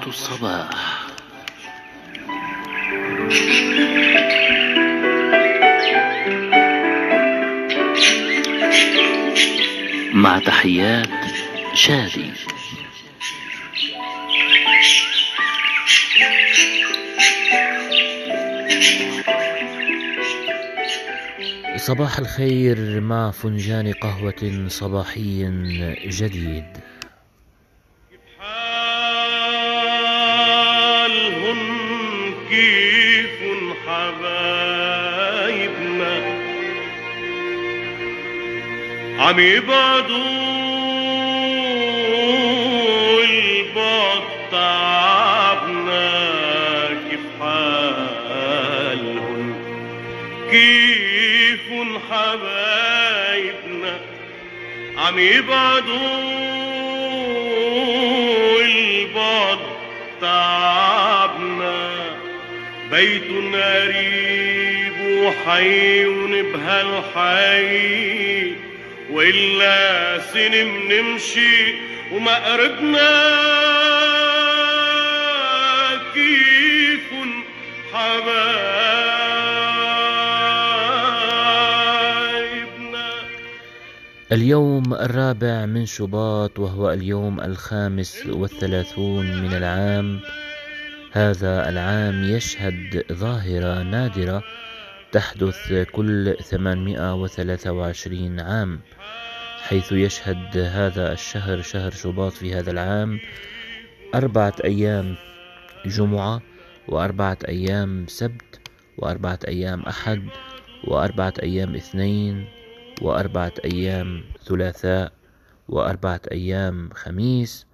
قهوة الصباح مع تحيات شادي. صباح الخير مع فنجان قهوة صباحي جديد. عم يبعدوا البعد تعبنا كيف حالهم. كيف حبايبنا عم يبعدوا البعد تعبنا بيت قريب وحي بهالحي وإلا سنة منمشي وما قربنا كيف حبايبنا. اليوم الرابع من شباط وهو اليوم الخامس والثلاثون من العام. هذا العام يشهد ظاهرة نادرة تحدث كل 823 عام حيث يشهد هذا الشهر شهر شباط في هذا العام أربعة أيام جمعة وأربعة أيام سبت وأربعة أيام أحد وأربعة أيام اثنين وأربعة أيام ثلاثاء وأربعة أيام خميس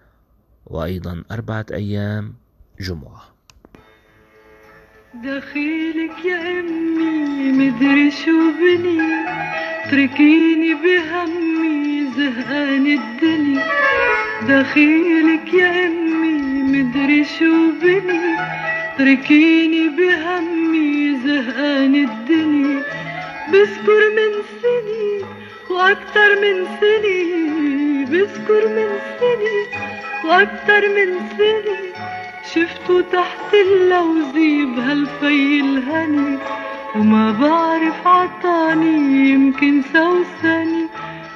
وأيضا أربعة أيام جمعة. دخيلك يا أمي مدري شو بني تركيني بهمي زهقان الدنيا. دخيلك يا أمي مدري شو بني تركيني بهمي زهقان الدنيا. بذكر من سني وأكتر من سني. بذكر من سني وأكتر من سني. شفته تحت اللوزي بهالفي الهني وما بعرف عطاني يمكن سوسني.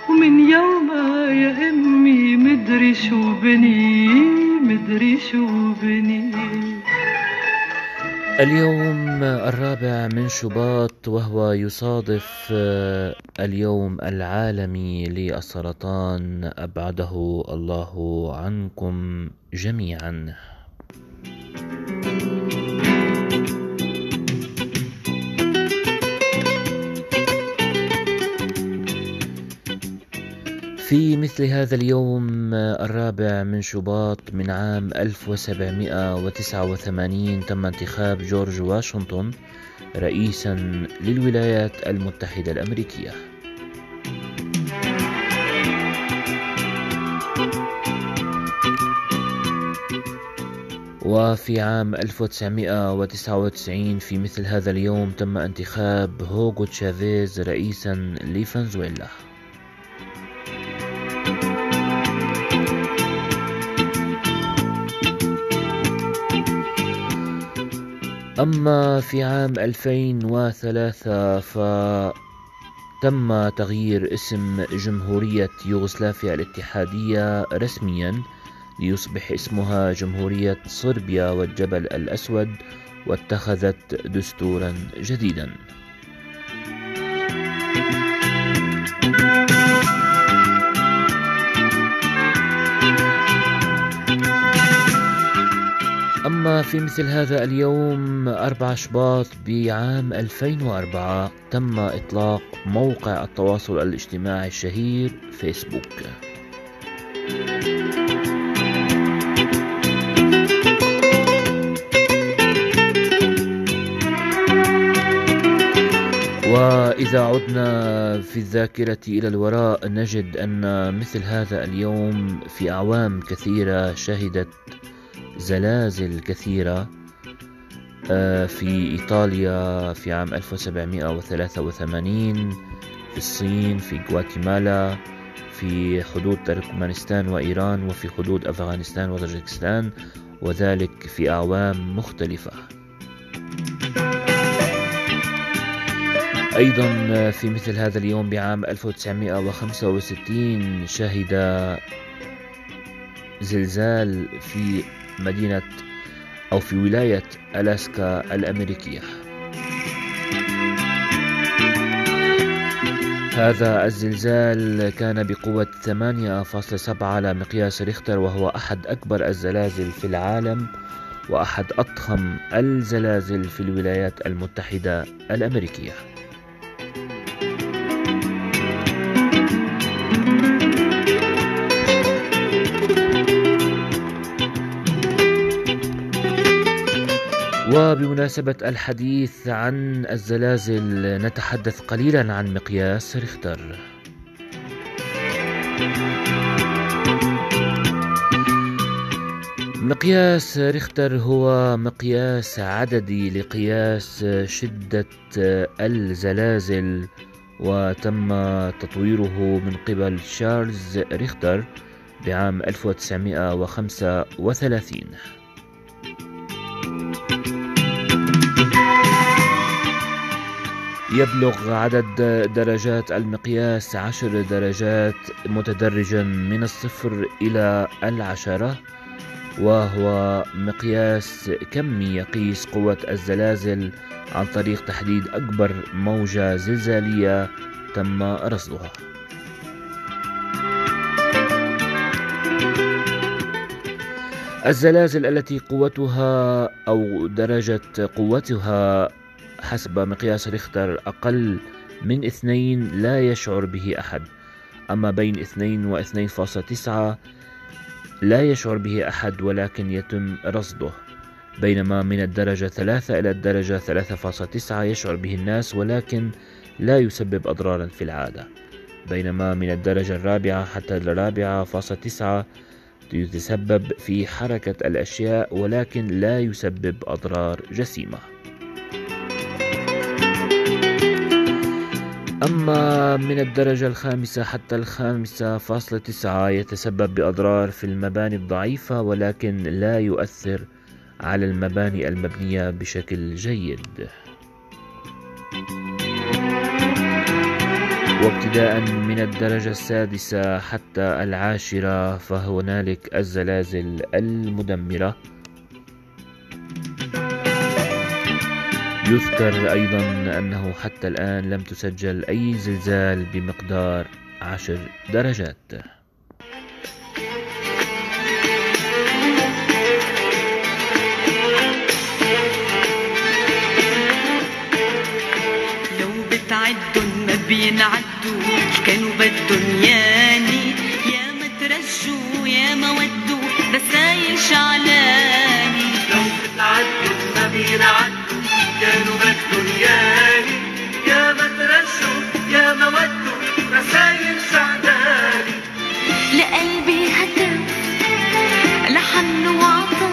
ومن يومها يا أمي مدري شو بني مدري شو بني. اليوم الرابع من شباط وهو يصادف آه، اليوم العالمي للسرطان أبعده الله عنكم جميعا. في مثل هذا اليوم الرابع من شباط من عام 1789 تم انتخاب جورج واشنطن رئيسا للولايات المتحدة الأمريكية. وفي عام 1999 في مثل هذا اليوم تم انتخاب هوغو تشافيز رئيسا لفنزويلا. أما في عام 2003 فتم تغيير اسم جمهورية يوغوسلافيا الاتحادية رسميا ليصبح اسمها جمهورية صربيا والجبل الأسود واتخذت دستورا جديدا. أما في مثل هذا اليوم 4 شباط بعام 2004 تم إطلاق موقع التواصل الاجتماعي الشهير فيسبوك. وإذا عدنا في الذاكرة إلى الوراء نجد أن مثل هذا اليوم في أعوام كثيرة شهدت زلازل كثيرة آه، في إيطاليا في عام 1783 في الصين في غواتيمالا في حدود تركمانستان وإيران وفي حدود أفغانستان وطاجكستان وذلك في أعوام مختلفة. أيضا في مثل هذا اليوم بعام 1965 شهد زلزال في مدينة أو في ولاية ألاسكا الأمريكية. هذا الزلزال كان بقوة 8.7 على مقياس ريختر وهو أحد أكبر الزلازل في العالم وأحد أضخم الزلازل في الولايات المتحدة الأمريكية. وبمناسبة الحديث عن الزلازل نتحدث قليلا عن مقياس ريختر. مقياس ريختر هو مقياس عددي لقياس شدة الزلازل وتم تطويره من قبل شارلز ريختر بعام 1935 يبلغ عدد درجات المقياس عشر درجات متدرجا من الصفر إلى العشرة وهو مقياس كمي يقيس قوة الزلازل عن طريق تحديد أكبر موجة زلزالية تم رصدها. الزلازل التي قوتها أو درجة قوتها حسب مقياس ريختر أقل من اثنين لا يشعر به أحد. أما بين اثنين واثنين فاصلة تسعة لا يشعر به أحد ولكن يتم رصده. بينما من الدرجة ثلاثة إلى الدرجة ثلاثة فاصلة تسعة يشعر به الناس ولكن لا يسبب أضرارا في العادة. بينما من الدرجة الرابعة حتى الرابعة فاصلة تسعة يتسبب في حركة الأشياء ولكن لا يسبب أضرار جسيمة. أما من الدرجة الخامسة حتى الخامسة فاصلة تسعة يتسبب بأضرار في المباني الضعيفة ولكن لا يؤثر على المباني المبنية بشكل جيد. وابتداء من الدرجة السادسة حتى العاشرة فهنالك الزلازل المدمرة. يذكر أيضا أنه حتى الآن لم تسجل أي زلزال بمقدار عشر درجات. لو بتعدن ما بينعدوا كانوا بدن ياني يا ما ترجوا يا ما ودوا رسايل شعلاني لو بتعدوا ما بينعدوا كانوا بدهم ياني يا ترشوا يا ما ودوا رسايل شعلاني لقلبي هتف لحن وعطف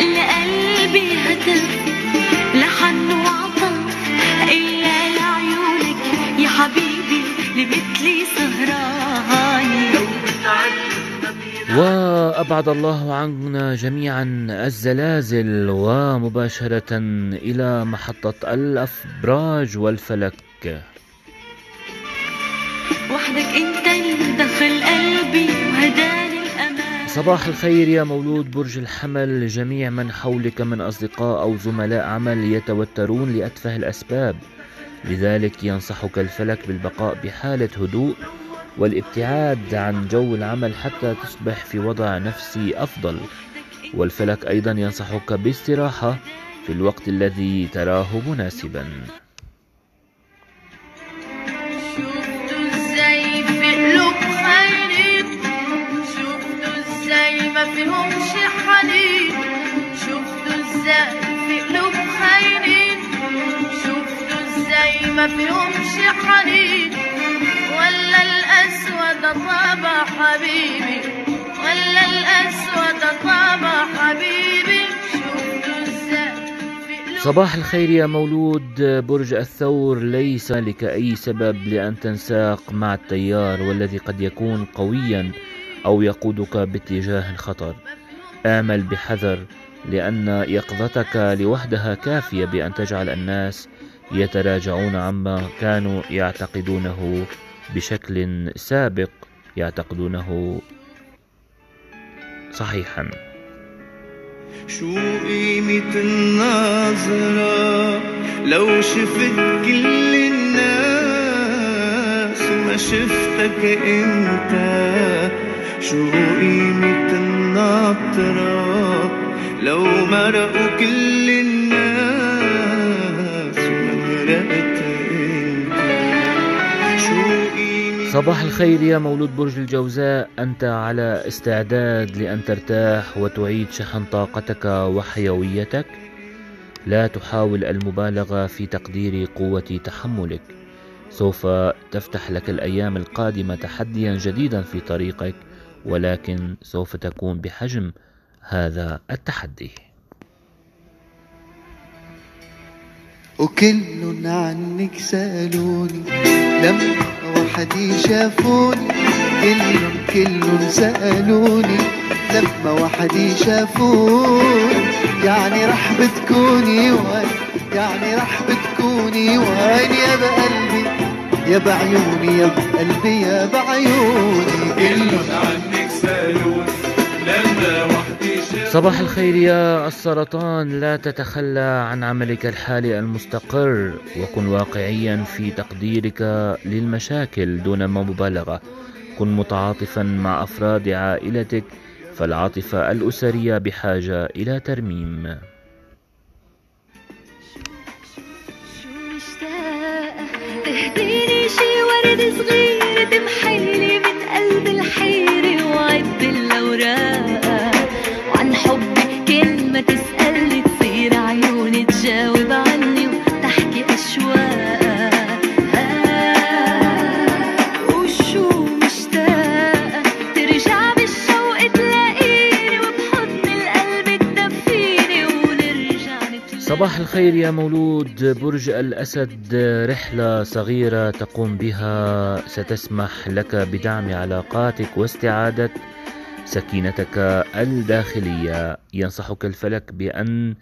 لقلبي هتف لحن وعطف إلا لعيونك يا حبيبي لمثلي سهراني. وأبعد الله عنا جميعا الزلازل ومباشرة إلى محطة الأفراج والفلك. وحدك انت اللي دخل قلبي وهداني الأمان. صباح الخير يا مولود برج الحمل. جميع من حولك من أصدقاء أو زملاء عمل يتوترون لأتفه الأسباب. لذلك ينصحك الفلك بالبقاء بحالة هدوء والابتعاد عن جو العمل حتى تصبح في وضع نفسي أفضل. والفلك أيضا ينصحك باستراحة في الوقت الذي تراه مناسبا. ما فيهمش حنين شفتوا في قلوب خاينين شفتوا حنين طابع حبيبي ولا الأسود طابع حبيبي. صباح الخير يا مولود برج الثور. ليس لك أي سبب لأن تنساق مع التيار والذي قد يكون قويا أو يقودك باتجاه خطر اعمل بحذر لأن يقظتك لوحدها كافية بأن تجعل الناس يتراجعون عما كانوا يعتقدونه. بشكل سابق يعتقدونه صحيحا. شو قيمة النظرة لو شفت كل الناس ما شفتك انت. شو قيمة النطرة لو مرقوا كل الناس صباح الخير يا مولود برج الجوزاء. أنت على استعداد لأن ترتاح وتعيد شحن طاقتك وحيويتك؟ لا تحاول المبالغة في تقدير قوة تحملك. سوف تفتح لك الأيام القادمة تحديا جديدا في طريقك ولكن سوف تكون بحجم هذا التحدي. وكل عنك سألوني لما وحدي شافوني كلهم كلهم سألوني لما وحدي شافوني يعني رح بتكوني وين؟ يعني رح بتكوني وين يا بقلبي يا بعيوني يا بقلبي يا بعيوني. كلهم عنك سألوني لما صباح الخير يا السرطان. لا تتخلى عن عملك الحالي المستقر وكن واقعيا في تقديرك للمشاكل دون مبالغة. كن متعاطفا مع أفراد عائلتك فالعاطفة الأسرية بحاجة إلى ترميم. شي صغير تمحيلي من قلب الحيرة وعد الأوراق تسألني تصير عيوني تجاوب عني وتحكي وشو مشتاقة؟ ترجع بالشوق تلاقيني وبحضن القلب تدفيني ونرجع صباح الخير يا مولود. برج الأسد رحلة صغيرة تقوم بها. ستسمح لك بدعم علاقاتك واستعادة سكينتك الداخلية. ينصحك الفلك بأن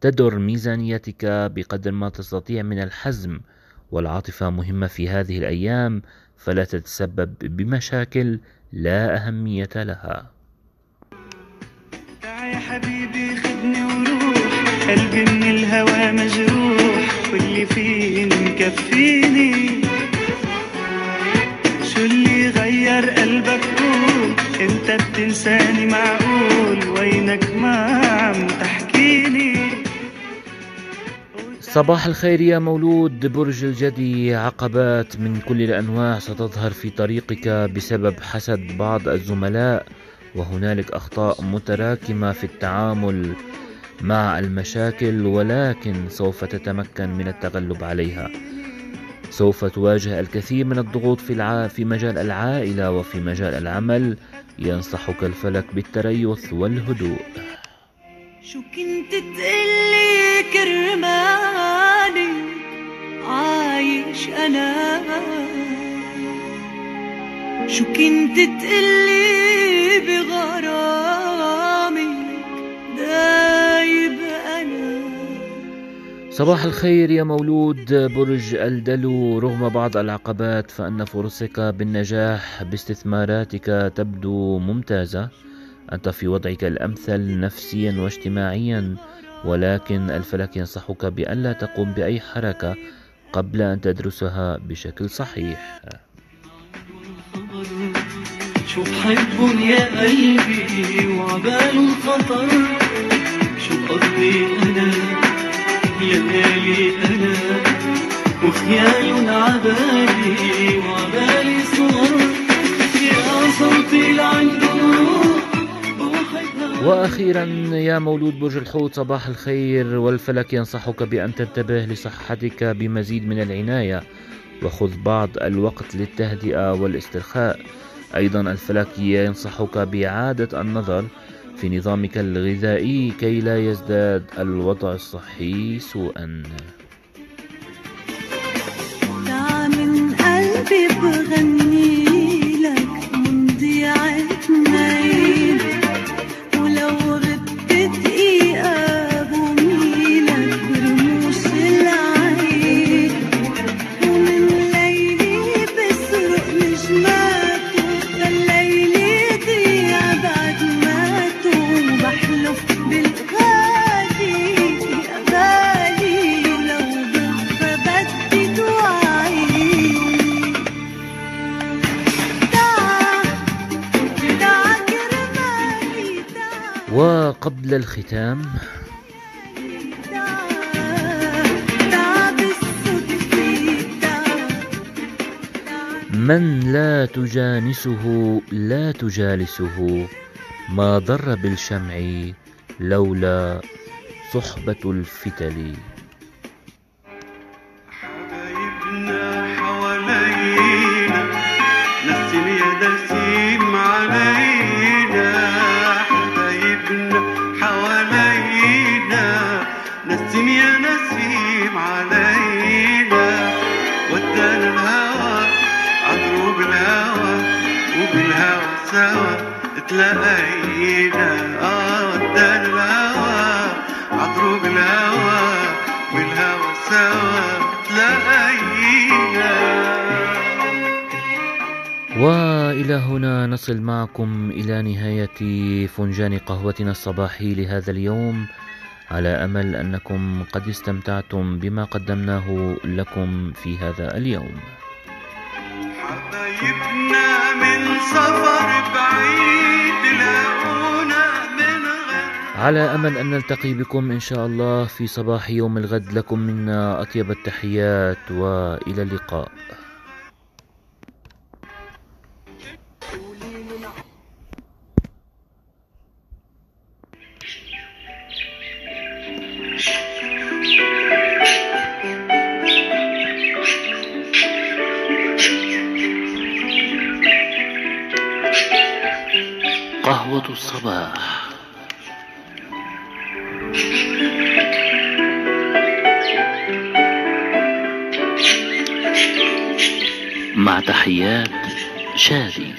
تدر ميزانيتك بقدر ما تستطيع من الحزم والعاطفة مهمة في هذه الأيام فلا تتسبب بمشاكل لا أهمية لها. يا حبيبي خدني وروح. قلبي من الهوى مجروح. واللي فيه مكفيني؟ شو اللي غير قلبك قول انت بتنساني معقول وينك ما عم تحكيني صباح الخير يا مولود برج الجدي عقبات من كل الأنواع ستظهر في طريقك بسبب حسد بعض الزملاء وهنالك أخطاء متراكمة في التعامل مع المشاكل ولكن سوف تتمكن من التغلب عليها. سوف تواجه الكثير من الضغوط في الع... في مجال العائلة وفي مجال العمل. ينصحك الفلك بالتريث والهدوء. شو كنت تقلي كرمالي عايش أنا. شو كنت تقلي صباح الخير يا مولود برج الدلو. رغم بعض العقبات فإن فرصك بالنجاح باستثماراتك تبدو ممتازة. أنت في وضعك الأمثل نفسيا واجتماعيا ولكن الفلك ينصحك بألا تقوم بأي حركة قبل أن تدرسها بشكل صحيح. بحبهم يا قلبي وعبال الخطر وخيال عبالي صور يا صوتي وأخيرا يا مولود برج الحوت صباح الخير والفلك ينصحك بأن تنتبه لصحتك بمزيد من العناية وخذ بعض الوقت للتهدئة والاسترخاء. أيضا الفلك ينصحك بإعادة النظر في نظامك الغذائي كي لا يزداد الوضع الصحي سوءا. بغني إلى الختام. من لا تجانسه لا تجالسه. ما ضر بالشمع لولا صحبة الفتل. تلاقينا آه الهوى عدروب الهوى والهوى سوا. تلاقينا والى هنا نصل معكم إلى نهاية فنجان قهوتنا الصباحي لهذا اليوم. على أمل أنكم قد استمتعتم بما قدمناه لكم في هذا اليوم. حبايبنا من سفر بعيد على أمل أن نلتقي بكم إن شاء الله في صباح يوم الغد. لكم منا أطيب التحيات وإلى اللقاء. الصباح. مع تحيات شادي.